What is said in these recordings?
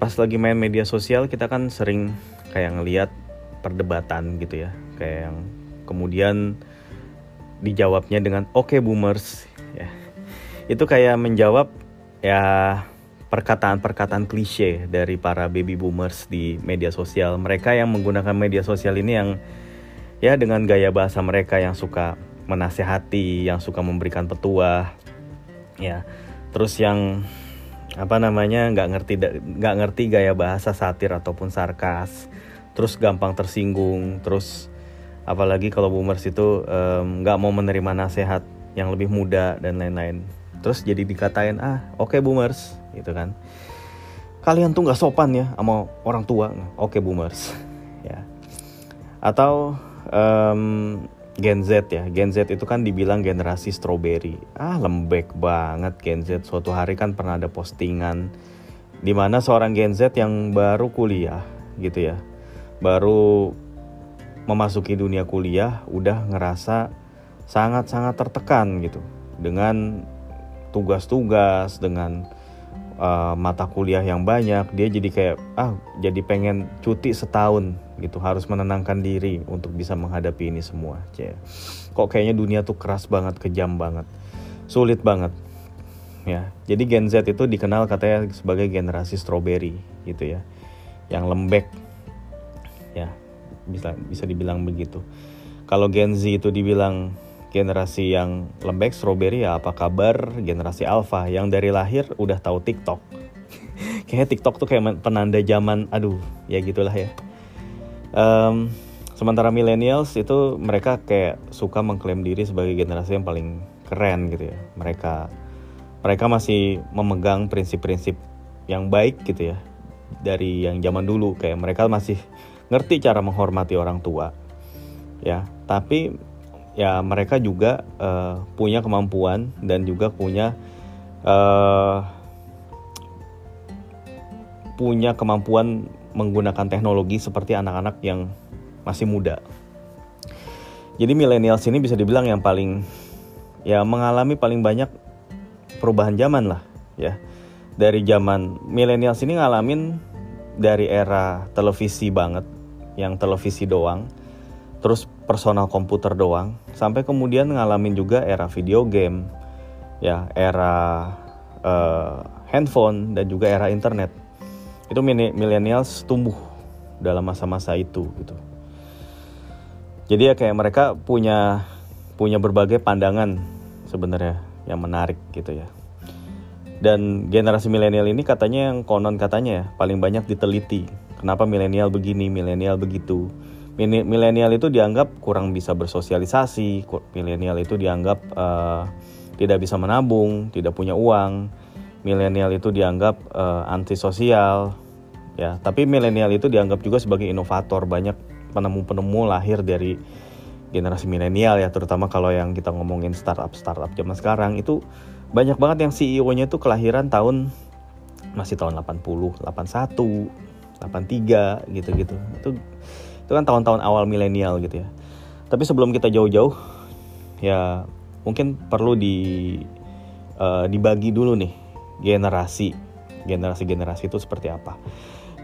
pas lagi main media sosial kita kan sering kayak ngeliat perdebatan gitu ya. Kayak yang kemudian dijawabnya dengan oke okay, boomers. Ya. Itu kayak menjawab ya perkataan-perkataan klise dari para baby boomers di media sosial. Mereka yang menggunakan media sosial ini yang ya dengan gaya bahasa mereka yang suka menasehati yang suka memberikan petua ya. Terus yang apa namanya nggak ngerti nggak ngerti gaya bahasa satir ataupun sarkas. Terus gampang tersinggung terus apalagi kalau boomers itu nggak um, mau menerima nasihat yang lebih muda dan lain-lain. Terus jadi dikatain ah oke okay, boomers gitu kan. Kalian tuh nggak sopan ya sama orang tua. Oke okay, boomers. Ya. Atau um, Gen Z ya. Gen Z itu kan dibilang generasi strawberry. Ah lembek banget Gen Z. Suatu hari kan pernah ada postingan di mana seorang Gen Z yang baru kuliah gitu ya baru memasuki dunia kuliah udah ngerasa sangat-sangat tertekan gitu dengan tugas-tugas dengan uh, mata kuliah yang banyak dia jadi kayak ah jadi pengen cuti setahun gitu. Harus menenangkan diri untuk bisa menghadapi ini semua Cie. kok kayaknya dunia tuh keras banget kejam banget sulit banget ya. Jadi Gen Z itu dikenal katanya sebagai generasi strawberry gitu ya. Yang lembek ya. Bisa bisa dibilang begitu. Kalau Gen Z itu dibilang generasi yang lembek strawberry ya apa kabar? Generasi alpha yang dari lahir udah tahu TikTok. Kayaknya TikTok tuh kayak penanda zaman aduh ya gitulah ya. Um, sementara millennials itu mereka kayak suka mengklaim diri sebagai generasi yang paling keren gitu ya. Mereka mereka masih memegang prinsip-prinsip yang baik gitu ya dari yang zaman dulu. Kayak mereka masih ngerti cara menghormati orang tua ya. Tapi ya mereka juga uh, punya kemampuan dan juga punya uh, punya kemampuan menggunakan teknologi seperti anak-anak yang masih muda. Jadi millennials ini bisa dibilang yang paling ya mengalami paling banyak perubahan zaman lah ya. Dari zaman millennials ini ngalamin dari era televisi banget, yang televisi doang, terus personal komputer doang, sampai kemudian ngalamin juga era video game, ya era uh, handphone dan juga era internet. Itu millennials tumbuh dalam masa-masa itu gitu. Jadi ya kayak mereka punya punya berbagai pandangan sebenarnya yang menarik gitu ya. Dan generasi milenial ini katanya yang konon katanya ya paling banyak diteliti kenapa milenial begini milenial begitu milenial itu dianggap kurang bisa bersosialisasi milenial itu dianggap uh, tidak bisa menabung tidak punya uang. Milenial itu dianggap uh, antisosial ya. Tapi milenial itu dianggap juga sebagai inovator banyak penemu-penemu lahir dari generasi milenial ya terutama kalau yang kita ngomongin startup startup zaman sekarang. Itu banyak banget yang CEO-nya itu kelahiran tahun masih tahun 80, 81, 83 gitu-gitu. Itu itu kan tahun-tahun awal milenial gitu ya. Tapi sebelum kita jauh-jauh ya mungkin perlu di uh, dibagi dulu nih generasi generasi-generasi itu seperti apa.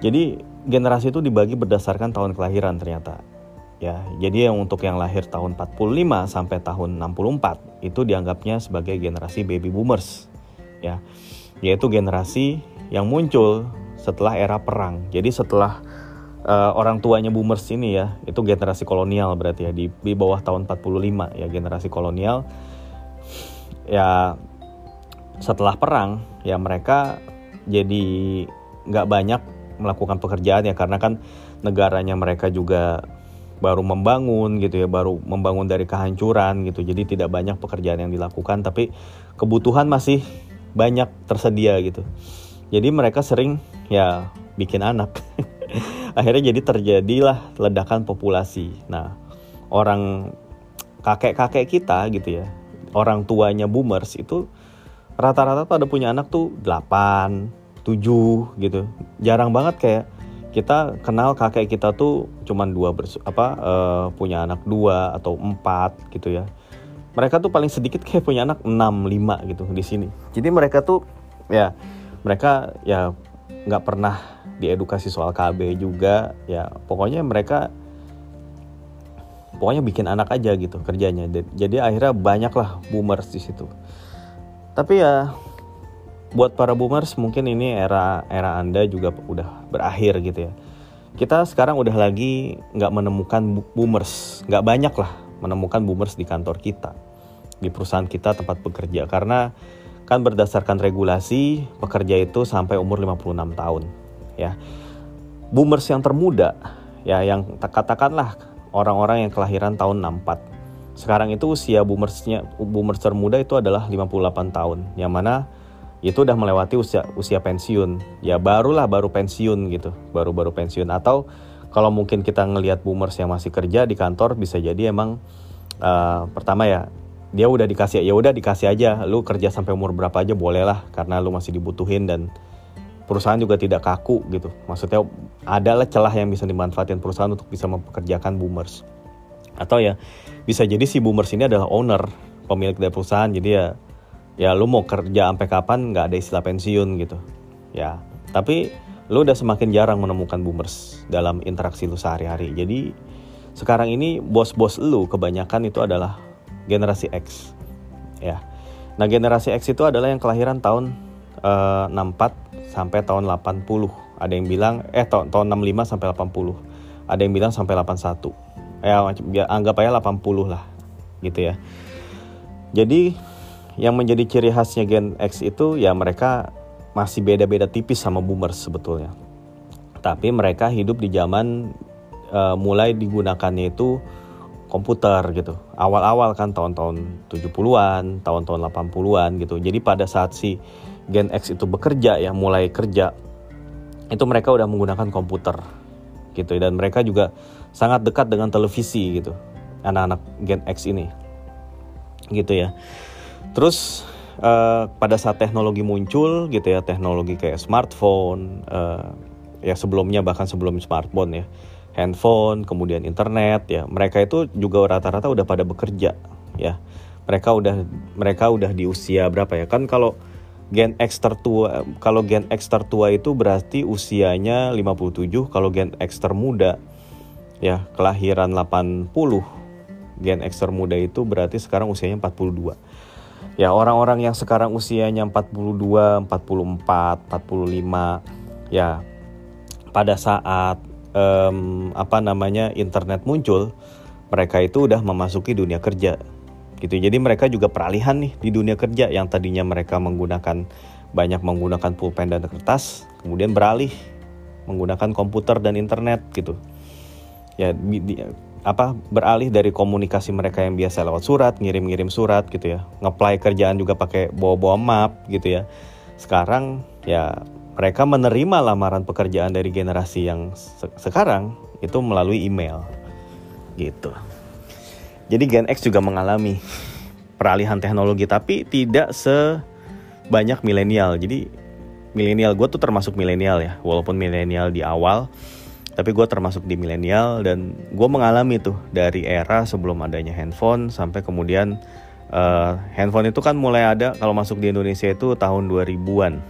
Jadi generasi itu dibagi berdasarkan tahun kelahiran ternyata. Ya, jadi yang untuk yang lahir tahun 45 sampai tahun 64 itu dianggapnya sebagai generasi baby boomers. Ya. Yaitu generasi yang muncul setelah era perang. Jadi setelah uh, orang tuanya boomers ini ya, itu generasi kolonial berarti ya di, di bawah tahun 45 ya generasi kolonial. Ya setelah perang ya mereka jadi nggak banyak melakukan pekerjaan ya karena kan negaranya mereka juga baru membangun gitu ya baru membangun dari kehancuran gitu. Jadi tidak banyak pekerjaan yang dilakukan tapi kebutuhan masih banyak tersedia gitu. Jadi mereka sering ya bikin anak akhirnya jadi terjadilah ledakan populasi nah orang kakek-kakek kita gitu ya orang tuanya boomers itu rata-rata pada punya anak tuh 8, 7 gitu. Jarang banget kayak kita kenal kakek kita tuh cuman dua bersu apa uh, punya anak dua atau empat gitu ya. Mereka tuh paling sedikit kayak punya anak 6, 5 gitu di sini. Jadi mereka tuh ya mereka ya nggak pernah diedukasi soal KB juga ya pokoknya mereka pokoknya bikin anak aja gitu kerjanya. Jadi akhirnya banyak lah boomers di situ. Tapi ya buat para boomers mungkin ini era era anda juga udah berakhir gitu ya. Kita sekarang udah lagi nggak menemukan boomers. Nggak banyak lah menemukan boomers di kantor kita di perusahaan kita tempat bekerja. Karena kan berdasarkan regulasi pekerja itu sampai umur 56 tahun ya boomers yang termuda ya yang katakanlah orang-orang yang kelahiran tahun 64. Sekarang itu usia boomersnya boomers termuda itu adalah 58 tahun, yang mana itu udah melewati usia usia pensiun. Ya barulah baru pensiun gitu, baru-baru pensiun atau kalau mungkin kita ngelihat boomers yang masih kerja di kantor bisa jadi emang uh, pertama ya dia udah dikasih ya udah dikasih aja lu kerja sampai umur berapa aja boleh lah karena lu masih dibutuhin dan perusahaan juga tidak kaku gitu. Maksudnya adalah celah yang bisa dimanfaatkan perusahaan untuk bisa mempekerjakan boomers. Atau ya bisa jadi si boomers ini adalah owner, pemilik dari perusahaan. Jadi ya ya lu mau kerja sampai kapan nggak ada istilah pensiun gitu. Ya, tapi lu udah semakin jarang menemukan boomers dalam interaksi lu sehari-hari. Jadi sekarang ini bos-bos lu kebanyakan itu adalah generasi X. Ya. Nah, generasi X itu adalah yang kelahiran tahun uh, eh, 64 sampai tahun 80. Ada yang bilang eh tahun tahun 65 sampai 80. Ada yang bilang sampai 81. Ya anggap aja 80 lah gitu ya. Jadi yang menjadi ciri khasnya Gen X itu ya mereka masih beda-beda tipis sama boomers sebetulnya. Tapi mereka hidup di zaman uh, mulai digunakannya itu komputer gitu. Awal-awal kan tahun-tahun 70-an, tahun-tahun 80-an gitu. Jadi pada saat si Gen X itu bekerja ya mulai kerja itu mereka udah menggunakan komputer gitu dan mereka juga sangat dekat dengan televisi gitu. Anak-anak Gen X ini gitu ya. Terus uh, pada saat teknologi muncul gitu ya teknologi kayak smartphone uh, ya sebelumnya bahkan sebelum smartphone ya handphone kemudian internet ya mereka itu juga rata-rata udah pada bekerja ya. Mereka udah mereka udah di usia berapa ya? Kan kalau gen X tertua kalau gen X tertua itu berarti usianya 57 kalau gen X termuda ya kelahiran 80 gen X termuda itu berarti sekarang usianya 42 ya orang-orang yang sekarang usianya 42 44 45 ya pada saat um, apa namanya internet muncul mereka itu udah memasuki dunia kerja gitu. Jadi mereka juga peralihan nih di dunia kerja yang tadinya mereka menggunakan banyak menggunakan pulpen dan kertas, kemudian beralih menggunakan komputer dan internet gitu. Ya di, apa beralih dari komunikasi mereka yang biasa lewat surat, ngirim-ngirim surat gitu ya. Ngeplay kerjaan juga pakai bawa-bawa map gitu ya. Sekarang ya mereka menerima lamaran pekerjaan dari generasi yang se sekarang itu melalui email gitu. Jadi Gen X juga mengalami peralihan teknologi tapi tidak sebanyak milenial. Jadi milenial gue tuh termasuk milenial ya, walaupun milenial di awal, tapi gue termasuk di milenial dan gue mengalami tuh dari era sebelum adanya handphone sampai kemudian uh, handphone itu kan mulai ada kalau masuk di Indonesia itu tahun 2000-an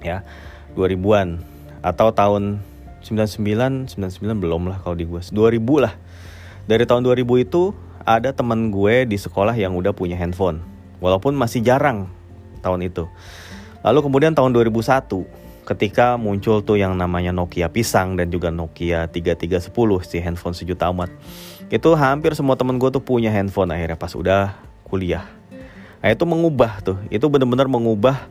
ya 2000-an atau tahun 99 99 belum lah kalau di gue 2000 lah dari tahun 2000 itu ada temen gue di sekolah yang udah punya handphone. Walaupun masih jarang tahun itu. Lalu kemudian tahun 2001 ketika muncul tuh yang namanya Nokia pisang dan juga Nokia 3310 si handphone sejuta amat. Itu hampir semua temen gue tuh punya handphone akhirnya pas udah kuliah. Nah itu mengubah tuh, itu bener-bener mengubah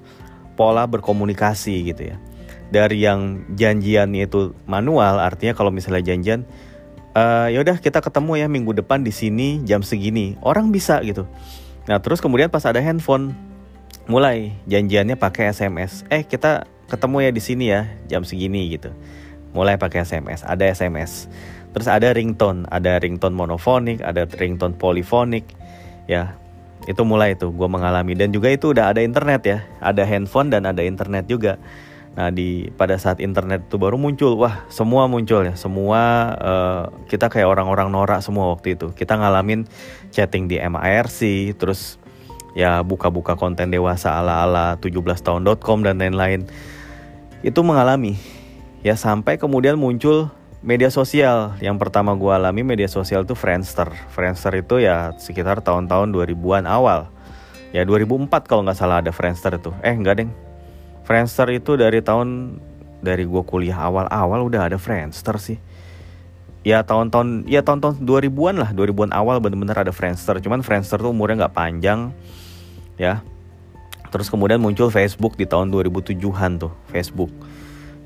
pola berkomunikasi gitu ya. Dari yang janjiannya itu manual, artinya kalau misalnya janjian, uh, ya udah kita ketemu ya minggu depan di sini jam segini. Orang bisa gitu. Nah terus kemudian pas ada handphone mulai janjiannya pakai SMS eh kita ketemu ya di sini ya jam segini gitu. Mulai pakai SMS ada SMS terus ada ringtone ada ringtone monofonik ada ringtone polifonik ya. Itu mulai tuh gue mengalami. Dan juga itu udah ada internet ya ada handphone dan ada internet juga Nah di pada saat internet itu baru muncul, wah semua muncul ya, semua uh, kita kayak orang-orang norak semua waktu itu. Kita ngalamin chatting di MIRC, terus ya buka-buka konten dewasa ala-ala 17tahun.com dan lain-lain. Itu mengalami. Ya sampai kemudian muncul media sosial. Yang pertama gue alami media sosial itu Friendster. Friendster itu ya sekitar tahun-tahun 2000-an awal. Ya 2004 kalau nggak salah ada Friendster itu. Eh enggak deng Friendster itu dari tahun dari gue kuliah awal-awal udah ada Friendster sih. Ya tahun-tahun ya tahun-tahun 2000-an lah 2000-an awal bener-bener ada Friendster. Cuman Friendster tuh umurnya nggak panjang ya. Terus kemudian muncul Facebook di tahun 2007-an tuh Facebook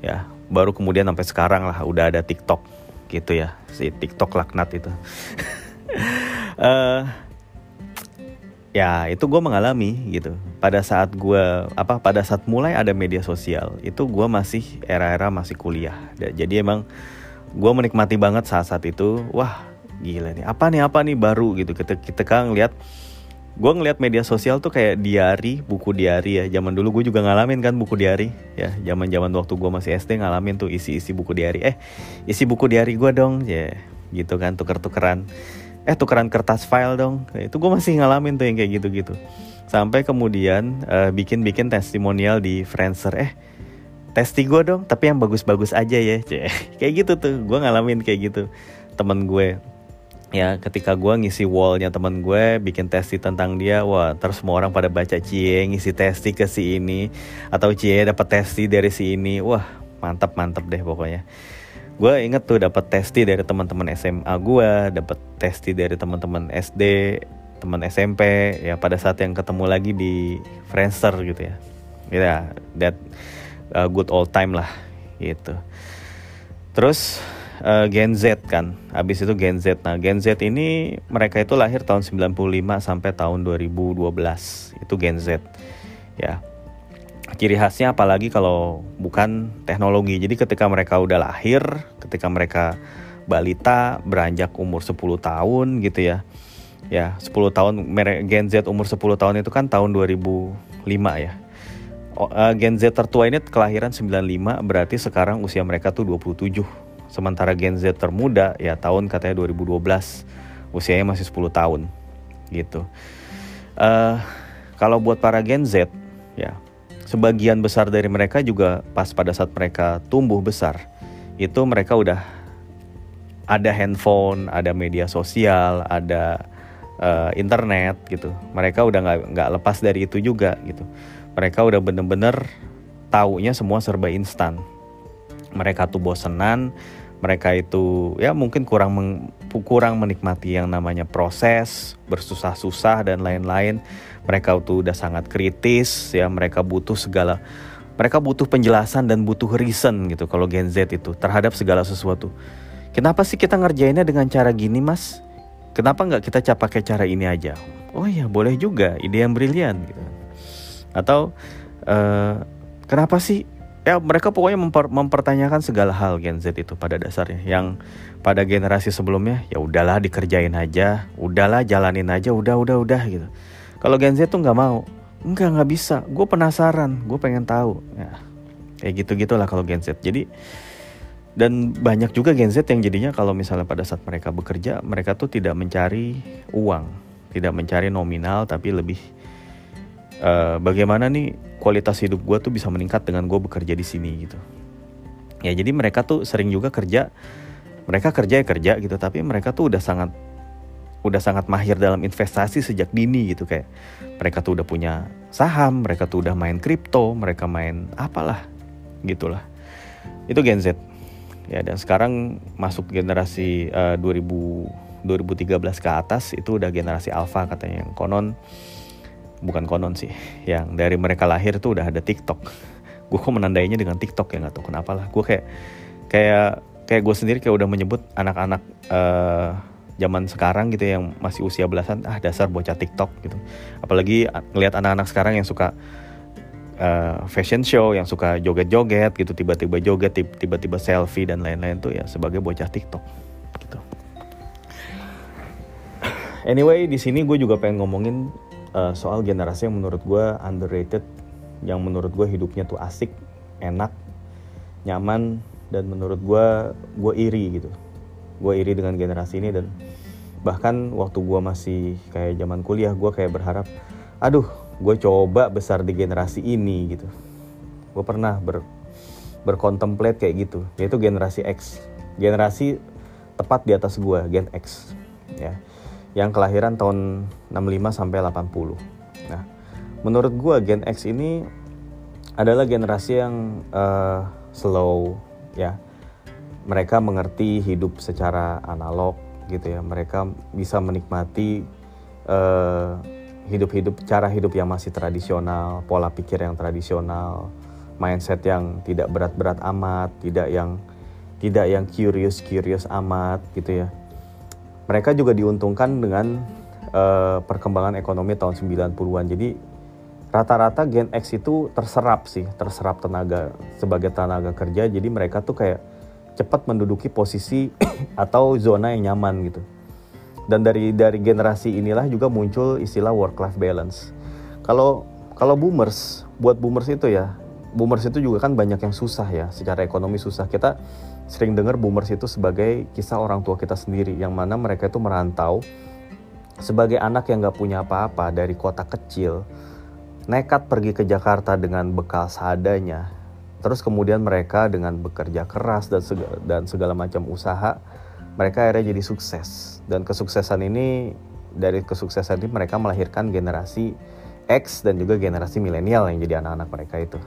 ya. Baru kemudian sampai sekarang lah udah ada TikTok gitu ya si TikTok laknat itu. Uh, ya itu gue mengalami gitu. Pada saat gue apa pada saat mulai ada media sosial itu gue masih era-era masih kuliah. Jadi emang gue menikmati banget saat-saat itu. Wah gila nih apa nih apa nih baru gitu. Kita kita kan lihat gue ngeliat media sosial tuh kayak diary buku diary ya. Zaman dulu gue juga ngalamin kan buku diary ya. Zaman zaman waktu gue masih SD ngalamin tuh isi isi buku diary eh isi buku diary gue dong ya. Gitu kan tuker tukeran eh tukeran kertas file dong. Itu gue masih ngalamin tuh yang kayak gitu gitu sampai kemudian uh, bikin bikin testimonial di Friendster. Eh testi gue dong tapi yang bagus-bagus aja ya kayak gitu tuh. Gue ngalamin kayak gitu. Temen gue. Ya ketika gue ngisi wallnya teman gue bikin testi tentang dia wah terus semua orang pada baca cie ngisi testi ke si ini. Atau cie dapat testi dari si ini. Wah mantap mantap deh pokoknya gue inget tuh dapat testi dari teman-teman SMA gue dapat testi dari teman-teman SD teman SMP ya pada saat yang ketemu lagi di Friendster gitu ya ya that uh, good old time lah gitu terus uh, Gen Z kan. Habis itu Gen Z. Nah, Gen Z ini mereka itu lahir tahun 95 sampai tahun 2012. Itu Gen Z. Ya. Ciri khasnya apalagi kalau bukan teknologi. Jadi ketika mereka udah lahir, ketika mereka balita beranjak umur 10 tahun gitu ya. Ya, 10 tahun Gen Z umur 10 tahun itu kan tahun 2005 ya. Uh, Gen Z tertua ini kelahiran 95 berarti sekarang usia mereka tuh 27 Sementara Gen Z termuda ya tahun katanya 2012 usianya masih 10 tahun gitu. Uh, kalau buat para Gen Z ya sebagian besar dari mereka juga pas pada saat mereka tumbuh besar itu mereka udah ada handphone, ada media sosial, ada uh, internet gitu. Mereka udah nggak nggak lepas dari itu juga gitu. Mereka udah bener-bener taunya semua serba instan mereka tuh bosenan mereka itu ya mungkin kurang meng, kurang menikmati yang namanya proses bersusah-susah dan lain-lain mereka tuh udah sangat kritis ya mereka butuh segala mereka butuh penjelasan dan butuh reason gitu kalau Gen Z itu terhadap segala sesuatu. Kenapa sih kita ngerjainnya dengan cara gini mas? Kenapa nggak kita pakai cara ini aja? Oh ya boleh juga ide yang brilian gitu. Atau uh, kenapa sih? Ya mereka pokoknya memper, mempertanyakan segala hal Gen Z itu pada dasarnya. Yang pada generasi sebelumnya ya udahlah dikerjain aja udahlah jalanin aja udah udah udah gitu kalau Gen Z tuh nggak mau. Enggak nggak bisa. Gue penasaran. Gue pengen tahu. Ya kayak gitu gitulah kalau Gen Z. Jadi dan banyak juga Gen Z yang jadinya kalau misalnya pada saat mereka bekerja mereka tuh tidak mencari uang tidak mencari nominal tapi lebih uh, bagaimana nih kualitas hidup gue tuh bisa meningkat dengan gue bekerja di sini gitu. Ya jadi mereka tuh sering juga kerja mereka kerja ya kerja gitu tapi mereka tuh udah sangat udah sangat mahir dalam investasi sejak dini gitu kayak mereka tuh udah punya saham mereka tuh udah main kripto mereka main apalah gitulah. Itu Gen Z. Ya dan sekarang masuk generasi uh, 2000 2013 ke atas itu udah generasi alpha katanya yang konon. Bukan konon sih yang dari mereka lahir tuh udah ada TikTok. Gue kok menandainya dengan TikTok ya nggak tahu kenapa lah. Gue kayak kayak kayak gue sendiri kayak udah menyebut anak-anak uh, zaman sekarang gitu yang masih usia belasan ah dasar bocah TikTok gitu. Apalagi ngelihat anak-anak sekarang yang suka uh, fashion show yang suka joget-joget gitu tiba-tiba joget tiba-tiba selfie dan lain-lain tuh ya sebagai bocah TikTok gitu. Anyway di sini gue juga pengen ngomongin uh, soal generasi yang menurut gue underrated yang menurut gue hidupnya tuh asik enak nyaman dan menurut gue gue iri gitu. Gue iri dengan generasi ini dan bahkan waktu gue masih kayak zaman kuliah gue kayak berharap aduh gue coba besar di generasi ini gitu. Gue pernah ber berkontemplate kayak gitu yaitu generasi X. Generasi tepat di atas gue Gen X ya. Yang kelahiran tahun 65 sampai 80 nah menurut gue Gen X ini adalah generasi yang uh, slow ya. Mereka mengerti hidup secara analog gitu ya mereka bisa menikmati uh, hidup-hidup cara hidup yang masih tradisional, pola pikir yang tradisional, mindset yang tidak berat-berat amat, tidak yang tidak yang curious-curious amat gitu ya. Mereka juga diuntungkan dengan uh, perkembangan ekonomi tahun 90-an. Jadi rata-rata Gen X itu terserap sih, terserap tenaga sebagai tenaga kerja. Jadi mereka tuh kayak cepat menduduki posisi atau zona yang nyaman gitu dan dari dari generasi inilah juga muncul istilah work life balance. Kalau kalau boomers, buat boomers itu ya, boomers itu juga kan banyak yang susah ya, secara ekonomi susah. Kita sering dengar boomers itu sebagai kisah orang tua kita sendiri, yang mana mereka itu merantau sebagai anak yang gak punya apa-apa dari kota kecil, nekat pergi ke Jakarta dengan bekal seadanya, terus kemudian mereka dengan bekerja keras dan segala, dan segala macam usaha mereka akhirnya jadi sukses dan kesuksesan ini dari kesuksesan ini mereka melahirkan generasi X dan juga generasi milenial yang jadi anak-anak mereka itu.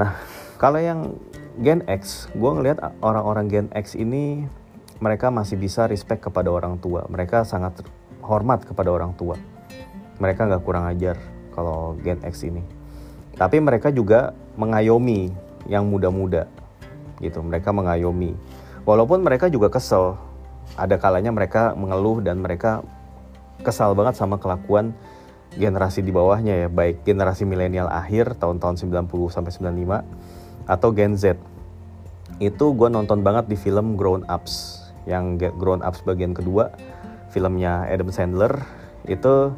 Nah, kalau yang Gen X, gue ngelihat orang-orang Gen X ini mereka masih bisa respect kepada orang tua. Mereka sangat hormat kepada orang tua. Mereka nggak kurang ajar kalau Gen X ini. Tapi mereka juga mengayomi yang muda-muda gitu. Mereka mengayomi Walaupun mereka juga kesel, ada kalanya mereka mengeluh dan mereka kesal banget sama kelakuan generasi di bawahnya ya, baik generasi milenial akhir tahun-tahun 90 sampai 95 atau Gen Z. Itu gue nonton banget di film Grown Ups yang Grown Ups bagian kedua, filmnya Adam Sandler itu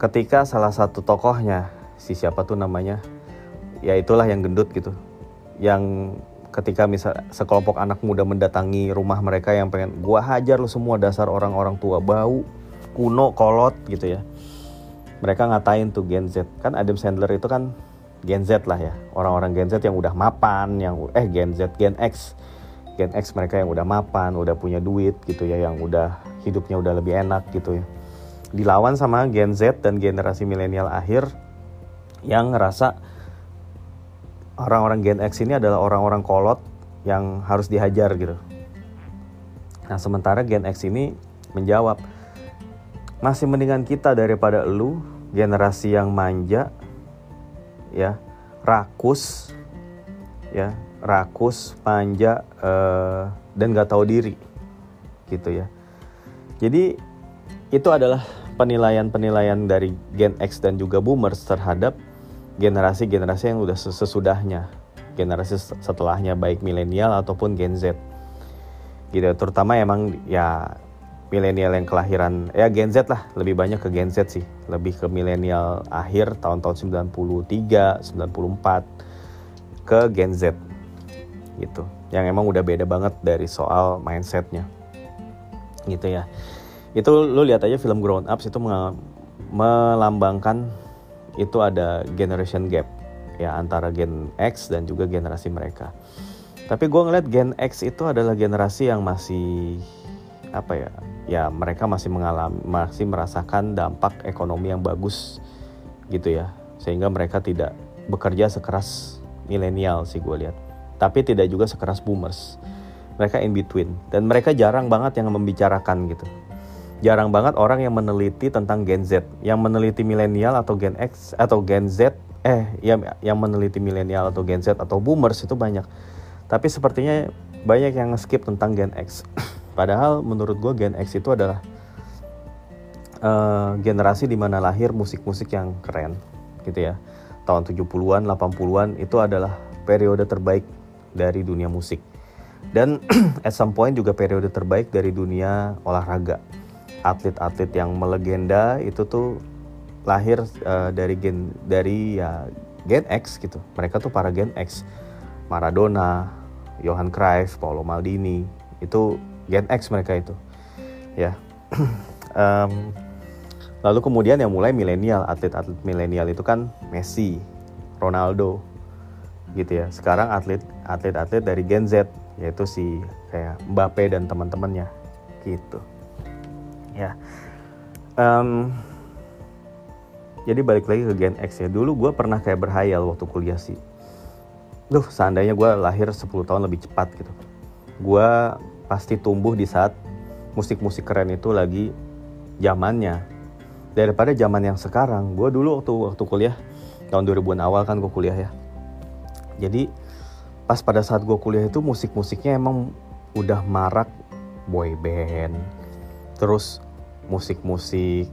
ketika salah satu tokohnya si siapa tuh namanya ya itulah yang gendut gitu. Yang ketika misal sekelompok anak muda mendatangi rumah mereka yang pengen gua hajar lu semua dasar orang-orang tua bau kuno kolot gitu ya. Mereka ngatain tuh Gen Z. Kan Adam Sandler itu kan Gen Z lah ya. Orang-orang Gen Z yang udah mapan yang eh Gen Z Gen X. Gen X mereka yang udah mapan udah punya duit gitu ya yang udah hidupnya udah lebih enak gitu ya. Dilawan sama Gen Z dan generasi milenial akhir yang ngerasa orang-orang Gen X ini adalah orang-orang kolot yang harus dihajar gitu. Nah sementara Gen X ini menjawab, masih mendingan kita daripada lu generasi yang manja, ya rakus, ya rakus, manja uh, dan gak tahu diri, gitu ya. Jadi itu adalah penilaian-penilaian dari Gen X dan juga Boomers terhadap generasi-generasi yang udah sesudahnya, generasi setelahnya baik milenial ataupun Gen Z. Gitu, terutama emang ya milenial yang kelahiran ya Gen Z lah, lebih banyak ke Gen Z sih, lebih ke milenial akhir tahun-tahun 93, 94 ke Gen Z. Gitu. Yang emang udah beda banget dari soal mindsetnya. Gitu ya. Itu lu lihat aja film Grown Ups itu melambangkan itu ada generation gap ya antara Gen X dan juga generasi mereka. Tapi gue ngeliat Gen X itu adalah generasi yang masih apa ya? Ya mereka masih mengalami masih merasakan dampak ekonomi yang bagus gitu ya, sehingga mereka tidak bekerja sekeras milenial sih gue lihat. Tapi tidak juga sekeras boomers. Mereka in between dan mereka jarang banget yang membicarakan gitu jarang banget orang yang meneliti tentang Gen Z, yang meneliti milenial atau Gen X atau Gen Z, eh yang yang meneliti milenial atau Gen Z atau boomers itu banyak. Tapi sepertinya banyak yang skip tentang Gen X. Padahal menurut gue Gen X itu adalah uh, generasi di mana lahir musik-musik yang keren gitu ya. Tahun 70-an, 80-an itu adalah periode terbaik dari dunia musik. Dan at some point juga periode terbaik dari dunia olahraga atlet-atlet yang melegenda itu tuh lahir uh, dari gen dari ya Gen X gitu. Mereka tuh para Gen X. Maradona, Johan Cruyff, Paolo Maldini, itu Gen X mereka itu. Ya. um, lalu kemudian yang mulai milenial, atlet-atlet milenial itu kan Messi, Ronaldo, gitu ya sekarang atlet atlet atlet dari Gen Z yaitu si kayak Mbappe dan teman-temannya gitu ya. Um, jadi balik lagi ke Gen X ya. Dulu gue pernah kayak berhayal waktu kuliah sih. Duh seandainya gue lahir 10 tahun lebih cepat gitu. Gue pasti tumbuh di saat musik-musik keren itu lagi zamannya. Daripada zaman yang sekarang gue dulu waktu waktu kuliah tahun 2000-an awal kan gue kuliah ya. Jadi pas pada saat gue kuliah itu musik-musiknya emang udah marak boy band terus musik-musik.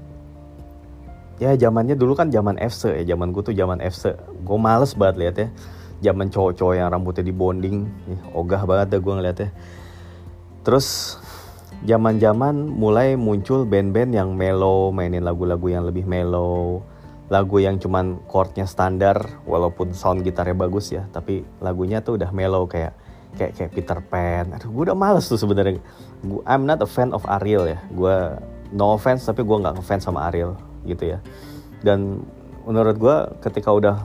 Ya zamannya dulu kan zaman FC ya zaman gue tuh zaman FC gue males banget lihat ya zaman cowok-cowok yang rambutnya di bonding ogah banget deh gue ngeliatnya terus zaman-zaman mulai muncul band-band yang mellow mainin lagu-lagu yang lebih mellow. Lagu yang cuman chordnya standar walaupun sound gitarnya bagus ya tapi lagunya tuh udah mellow kayak kayak kayak Peter Pan. Aduh gue udah males tuh sebenarnya. I'm not a fan of Ariel ya. Gue no offense tapi gue nggak ngefans sama Ariel gitu ya. Dan menurut gue ketika udah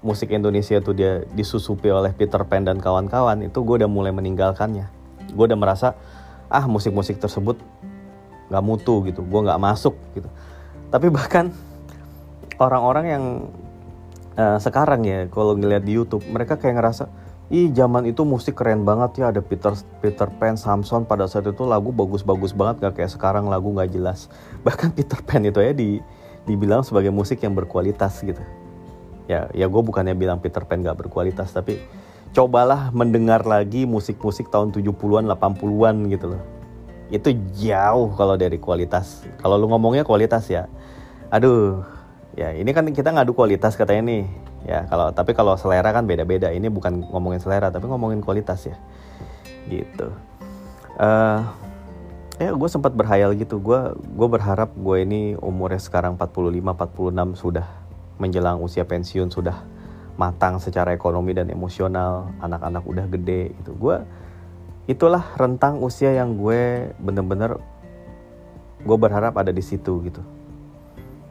musik Indonesia tuh dia disusupi oleh Peter Pan dan kawan-kawan itu gue udah mulai meninggalkannya. Gue udah merasa ah musik-musik tersebut nggak mutu gitu. Gue nggak masuk gitu. Tapi bahkan orang-orang yang uh, sekarang ya kalau ngeliat di YouTube mereka kayak ngerasa ih zaman itu musik keren banget ya. Ada Peter Peter Pan Samson. Pada saat itu lagu bagus-bagus banget. Gak kayak sekarang lagu nggak jelas. Bahkan Peter Pan itu ya di dibilang sebagai musik yang berkualitas gitu. Ya ya gue bukannya bilang Peter Pan gak berkualitas tapi cobalah mendengar lagi musik-musik tahun 70-an 80-an gitu loh. Itu jauh kalau dari kualitas. Kalau lu ngomongnya kualitas ya. Aduh ya ini kan kita ngadu kualitas katanya nih ya kalau tapi kalau selera kan beda-beda. Ini bukan ngomongin selera tapi ngomongin kualitas ya. Gitu. Uh, ya gue sempat berhayal gitu. Gue gue berharap gue ini umurnya sekarang 45 46 sudah menjelang usia pensiun sudah matang secara ekonomi dan emosional. Anak-anak udah gede gitu. Gue itulah rentang usia yang gue bener-bener gue berharap ada di situ gitu.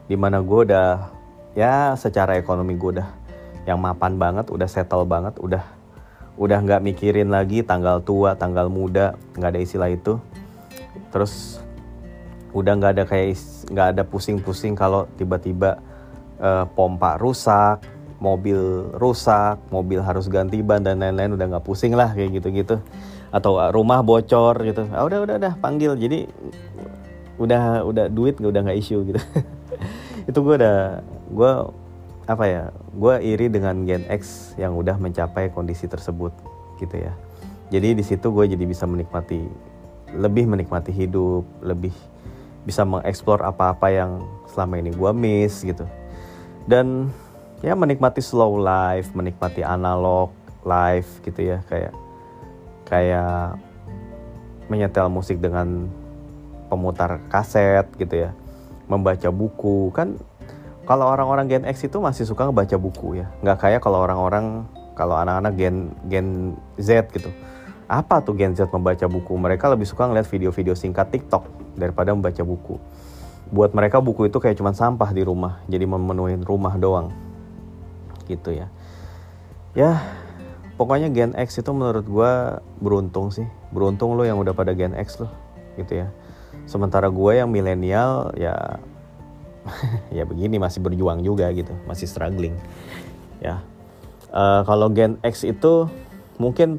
Di mana gue udah ya secara ekonomi gue udah yang mapan banget udah settle banget udah udah nggak mikirin lagi tanggal tua tanggal muda nggak ada istilah itu. Terus udah nggak ada kayak nggak ada pusing-pusing kalau tiba-tiba uh, pompa rusak mobil rusak mobil harus ganti ban dan lain-lain udah nggak pusing lah kayak gitu-gitu. Atau rumah bocor gitu. Ah, udah udah udah panggil. Jadi udah udah duit udah nggak isu gitu. Itu gue udah gue apa ya gue iri dengan Gen X yang udah mencapai kondisi tersebut gitu ya. Jadi di situ gue jadi bisa menikmati lebih menikmati hidup lebih bisa mengeksplor apa-apa yang selama ini gue miss gitu. Dan ya menikmati slow life menikmati analog life gitu ya kayak kayak menyetel musik dengan pemutar kaset gitu ya. Membaca buku kan kalau orang-orang Gen X itu masih suka ngebaca buku ya. Nggak kayak kalau orang-orang kalau anak-anak Gen Gen Z gitu. Apa tuh Gen Z membaca buku? Mereka lebih suka ngeliat video-video singkat TikTok daripada membaca buku. Buat mereka buku itu kayak cuman sampah di rumah jadi memenuhi rumah doang. Gitu ya. Ya pokoknya Gen X itu menurut gue beruntung sih. Beruntung lo yang udah pada Gen X loh gitu ya. Sementara gue yang milenial ya ya begini masih berjuang juga gitu masih struggling ya. Uh, kalau Gen X itu mungkin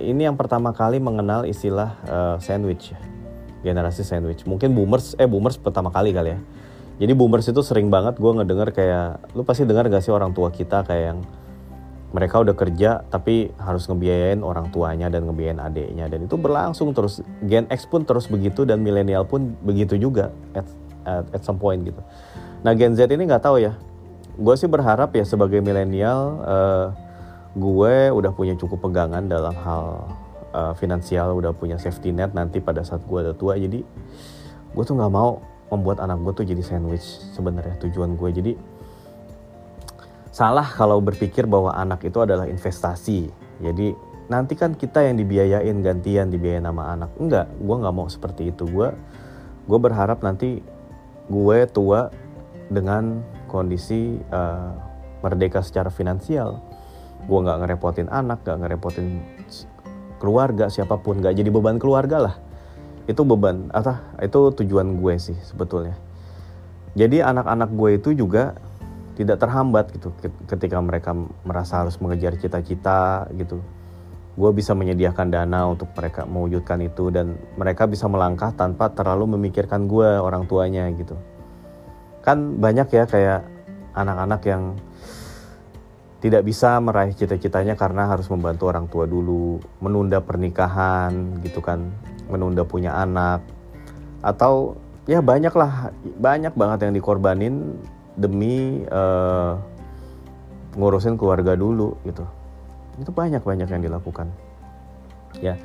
ini yang pertama kali mengenal istilah uh, sandwich generasi sandwich. Mungkin boomers eh boomers pertama kali kali ya. Jadi boomers itu sering banget gue ngedenger kayak lu pasti dengar gak sih orang tua kita kayak yang mereka udah kerja tapi harus ngebiayain orang tuanya dan ngebiayain adiknya dan itu berlangsung terus Gen X pun terus begitu dan milenial pun begitu juga at, at, some point gitu. Nah Gen Z ini nggak tahu ya. Gue sih berharap ya sebagai milenial uh, gue udah punya cukup pegangan dalam hal uh, finansial, udah punya safety net nanti pada saat gue udah tua. Jadi gue tuh nggak mau membuat anak gue tuh jadi sandwich sebenarnya tujuan gue. Jadi salah kalau berpikir bahwa anak itu adalah investasi. Jadi nanti kan kita yang dibiayain gantian dibiayain nama anak. Enggak, gue nggak mau seperti itu. Gue gue berharap nanti gue tua dengan kondisi uh, merdeka secara finansial. Gue nggak ngerepotin anak nggak ngerepotin keluarga siapa pun. Nggak jadi beban keluarga lah. Itu beban atau itu tujuan gue sih sebetulnya. Jadi anak-anak gue itu juga tidak terhambat gitu ketika mereka merasa harus mengejar cita-cita gitu gue bisa menyediakan dana untuk mereka mewujudkan itu dan mereka bisa melangkah tanpa terlalu memikirkan gue orang tuanya gitu kan banyak ya kayak anak-anak yang tidak bisa meraih cita-citanya karena harus membantu orang tua dulu, menunda pernikahan gitu kan, menunda punya anak, atau ya banyak lah, banyak banget yang dikorbanin demi uh, ngurusin keluarga dulu gitu. Itu banyak banyak yang dilakukan, ya.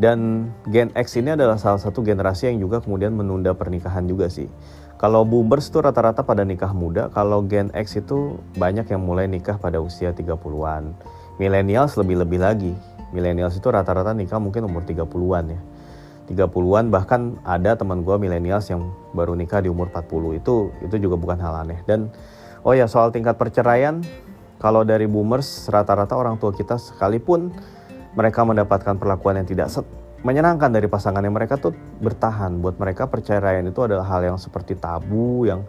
Dan Gen X ini adalah salah satu generasi yang juga kemudian menunda pernikahan juga sih. Kalau boomers itu rata-rata pada nikah muda, kalau Gen X itu banyak yang mulai nikah pada usia 30-an. Millennials lebih-lebih lagi. Millennials itu rata-rata nikah mungkin umur 30-an ya. 30-an bahkan ada teman gue millennials yang baru nikah di umur 40 itu itu juga bukan hal aneh dan oh ya soal tingkat perceraian kalau dari boomers rata-rata orang tua kita sekalipun mereka mendapatkan perlakuan yang tidak menyenangkan dari pasangannya mereka tuh bertahan. Buat mereka perceraian itu adalah hal yang seperti tabu yang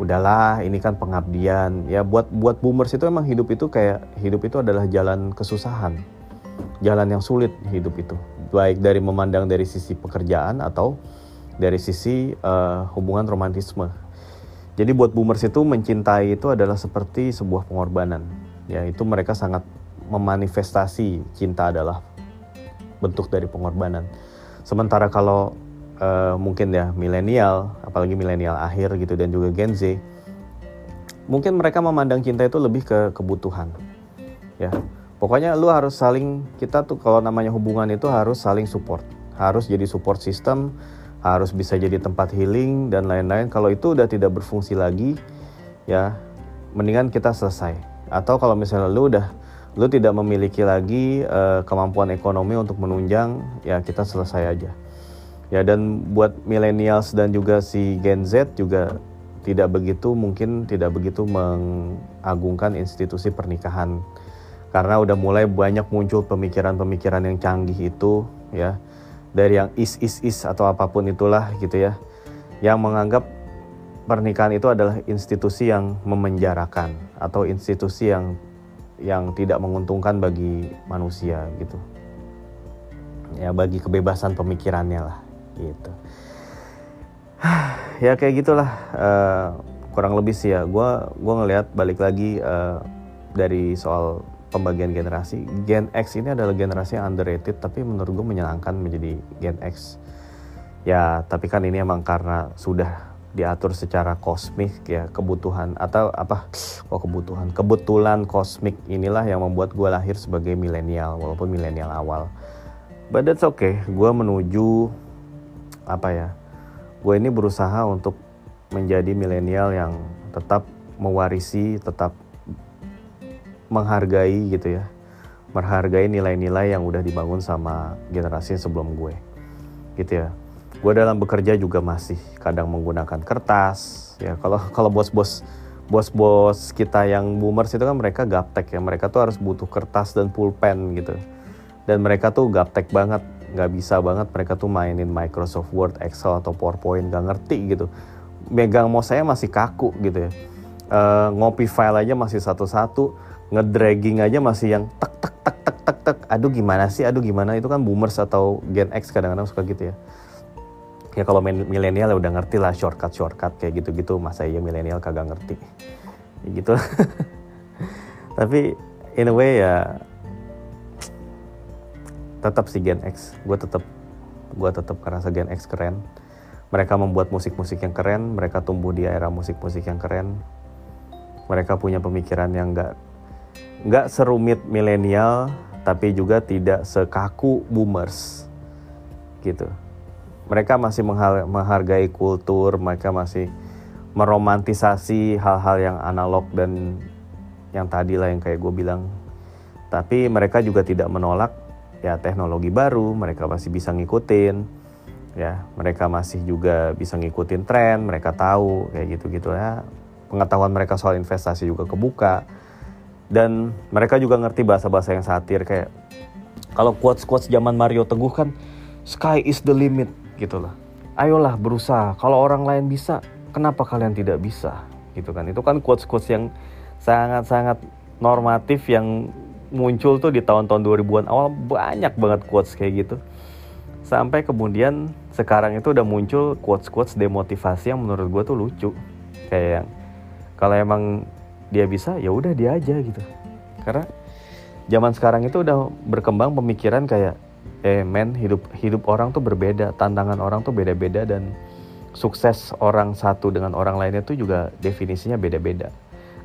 udahlah ini kan pengabdian. Ya buat buat boomers itu emang hidup itu kayak hidup itu adalah jalan kesusahan. Jalan yang sulit hidup itu. Baik dari memandang dari sisi pekerjaan atau dari sisi uh, hubungan romantisme jadi buat boomers itu mencintai itu adalah seperti sebuah pengorbanan ya itu mereka sangat memanifestasi cinta adalah bentuk dari pengorbanan. Sementara kalau uh, mungkin ya milenial, apalagi milenial akhir gitu dan juga Gen Z, mungkin mereka memandang cinta itu lebih ke kebutuhan. Ya. Pokoknya lu harus saling kita tuh kalau namanya hubungan itu harus saling support. Harus jadi support system, harus bisa jadi tempat healing dan lain-lain. Kalau itu udah tidak berfungsi lagi, ya mendingan kita selesai. Atau kalau misalnya lu udah lu tidak memiliki lagi uh, kemampuan ekonomi untuk menunjang ya kita selesai aja ya dan buat millennials dan juga si Gen Z juga tidak begitu mungkin tidak begitu mengagungkan institusi pernikahan karena udah mulai banyak muncul pemikiran-pemikiran yang canggih itu ya dari yang is is is atau apa pun itulah gitu ya yang menganggap pernikahan itu adalah institusi yang memenjarakan atau institusi yang yang tidak menguntungkan bagi manusia gitu. Ya bagi kebebasan pemikirannya lah gitu. Ya kayak gitulah uh, kurang lebih sih ya. Gue gue ngelihat balik lagi uh, dari soal pembagian generasi. Gen X ini adalah generasi yang underrated tapi menurut gue menyenangkan menjadi Gen X. Ya tapi kan ini emang karena sudah diatur secara kosmik ya kebutuhan atau apa oh kebutuhan? Kebetulan kosmik inilah yang membuat gue lahir sebagai milenial walaupun milenial awal. But that's okay gue menuju apa ya gue ini berusaha untuk menjadi milenial yang tetap mewarisi tetap menghargai gitu ya. Menghargai nilai-nilai yang udah dibangun sama generasi sebelum gue. Gitu ya. Gue dalam bekerja juga masih kadang menggunakan kertas ya. Kalau kalau bos-bos bos-bos kita yang boomers itu kan mereka gaptek ya. Mereka tuh harus butuh kertas dan pulpen gitu. Dan mereka tuh gaptek banget. Nggak bisa banget mereka tuh mainin Microsoft Word, Excel atau PowerPoint. Nggak ngerti gitu. Megang mouse saya masih kaku gitu ya. E, ngopi file aja masih satu-satu ngedragging aja masih yang tek tek tek tek tek tek. Aduh gimana sih? Aduh gimana? Itu kan boomers atau Gen X kadang-kadang suka gitu ya. Ya kalau milenial ya udah ngerti lah shortcut shortcut kayak gitu-gitu. Masa iya milenial kagak ngerti? Ya gitu. Tapi in a way ya tetap si Gen X. Gue tetap gue tetap kerasa Gen X keren. Mereka membuat musik-musik yang keren mereka tumbuh di era musik-musik yang keren. Mereka punya pemikiran yang nggak nggak serumit milenial tapi juga tidak sekaku boomers gitu mereka masih menghargai kultur, mereka masih meromantisasi hal-hal yang analog dan yang tadi lah yang kayak gue bilang. Tapi mereka juga tidak menolak ya teknologi baru, mereka masih bisa ngikutin. Ya, mereka masih juga bisa ngikutin tren, mereka tahu kayak gitu-gitu ya. Pengetahuan mereka soal investasi juga kebuka. Dan mereka juga ngerti bahasa-bahasa yang satir kayak kalau quotes-quotes zaman Mario Teguh kan sky is the limit gitu lah ayolah berusaha. Kalau orang lain bisa kenapa kalian tidak bisa? Gitu kan. Itu kan quotes-quotes yang sangat-sangat normatif yang muncul tuh di tahun-tahun 2000-an awal. Banyak banget quotes kayak gitu. Sampai kemudian sekarang itu udah muncul quotes-quotes demotivasi yang menurut gue tuh lucu. Kayak yang kalau emang dia bisa ya udah dia aja gitu. Karena zaman sekarang itu udah berkembang pemikiran kayak eh men hidup hidup orang tuh berbeda tantangan orang tuh beda-beda dan sukses orang satu dengan orang lainnya tuh juga definisinya beda-beda.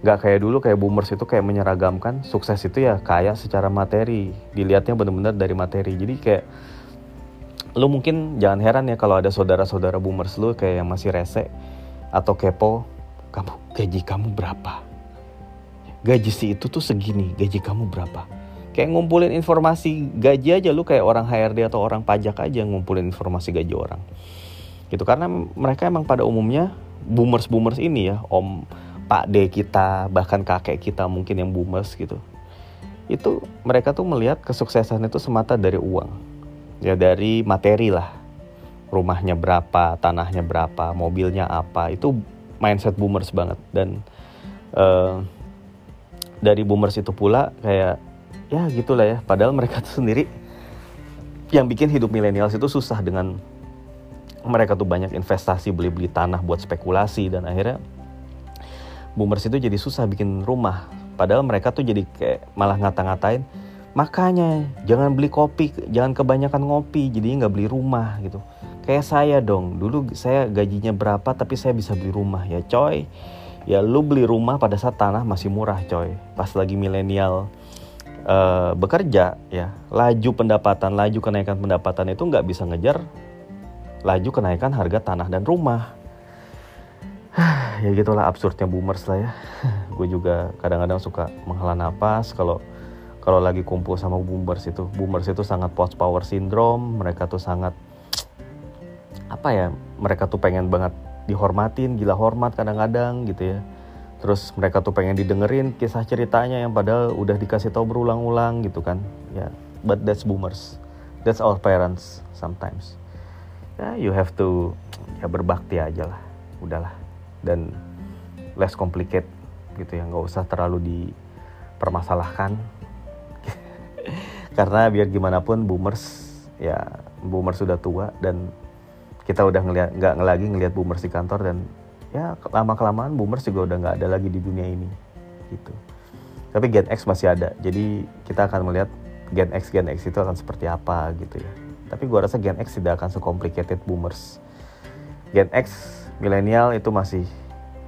Nggak kayak dulu kayak boomers itu kayak menyeragamkan sukses itu ya kaya secara materi dilihatnya benar-benar dari materi. Jadi kayak lu mungkin jangan heran ya kalau ada saudara-saudara boomers lu kayak yang masih rese atau kepo kamu gaji kamu berapa gaji si itu tuh segini gaji kamu berapa? Kayak ngumpulin informasi gaji aja lu kayak orang HRD atau orang pajak aja ngumpulin informasi gaji orang. Gitu karena mereka emang pada umumnya boomers boomers ini ya om Pak D kita bahkan kakek kita mungkin yang boomers gitu. Itu mereka tuh melihat kesuksesan itu semata dari uang. Ya dari materi lah. Rumahnya berapa tanahnya berapa mobilnya apa. Itu mindset boomers banget. Dan uh, dari boomers itu pula kayak ya gitulah ya. Padahal mereka tuh sendiri yang bikin hidup milenial itu susah dengan mereka tuh banyak investasi beli-beli tanah buat spekulasi dan akhirnya boomers itu jadi susah bikin rumah. Padahal mereka tuh jadi kayak malah ngata-ngatain makanya jangan beli kopi jangan kebanyakan ngopi jadi nggak beli rumah gitu. Kayak saya dong dulu saya gajinya berapa tapi saya bisa beli rumah ya coy ya lu beli rumah pada saat tanah masih murah coy. Pas lagi milenial uh, bekerja ya laju pendapatan laju kenaikan pendapatan itu nggak bisa ngejar laju kenaikan harga tanah dan rumah. Ya gitulah absurdnya boomers lah ya. Gue juga kadang-kadang suka menghela nafas kalau kalau lagi kumpul sama boomers itu. Boomers itu sangat post power syndrome mereka tuh sangat apa ya mereka tuh pengen banget dihormatin gila hormat kadang-kadang gitu ya. Terus mereka tuh pengen didengerin kisah ceritanya yang padahal udah dikasih tahu berulang-ulang gitu kan. Ya but that's boomers. That's our parents sometimes. Ya you have to ya berbakti aja lah. Udahlah. Dan less complicated gitu ya. Nggak usah terlalu dipermasalahkan. Karena biar gimana pun boomers ya boomers sudah tua dan kita udah ngeliat nggak lagi ngelihat boomers di kantor dan ya lama kelamaan boomers juga udah nggak ada lagi di dunia ini gitu. Tapi Gen X masih ada jadi kita akan melihat Gen X Gen X itu akan seperti apa gitu ya. Tapi gua rasa Gen X tidak akan secomplicated boomers. Gen X milenial itu masih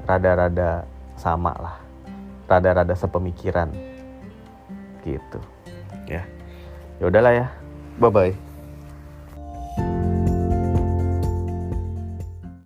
rada-rada sama lah rada-rada sepemikiran gitu. Ya ya udahlah ya. Bye bye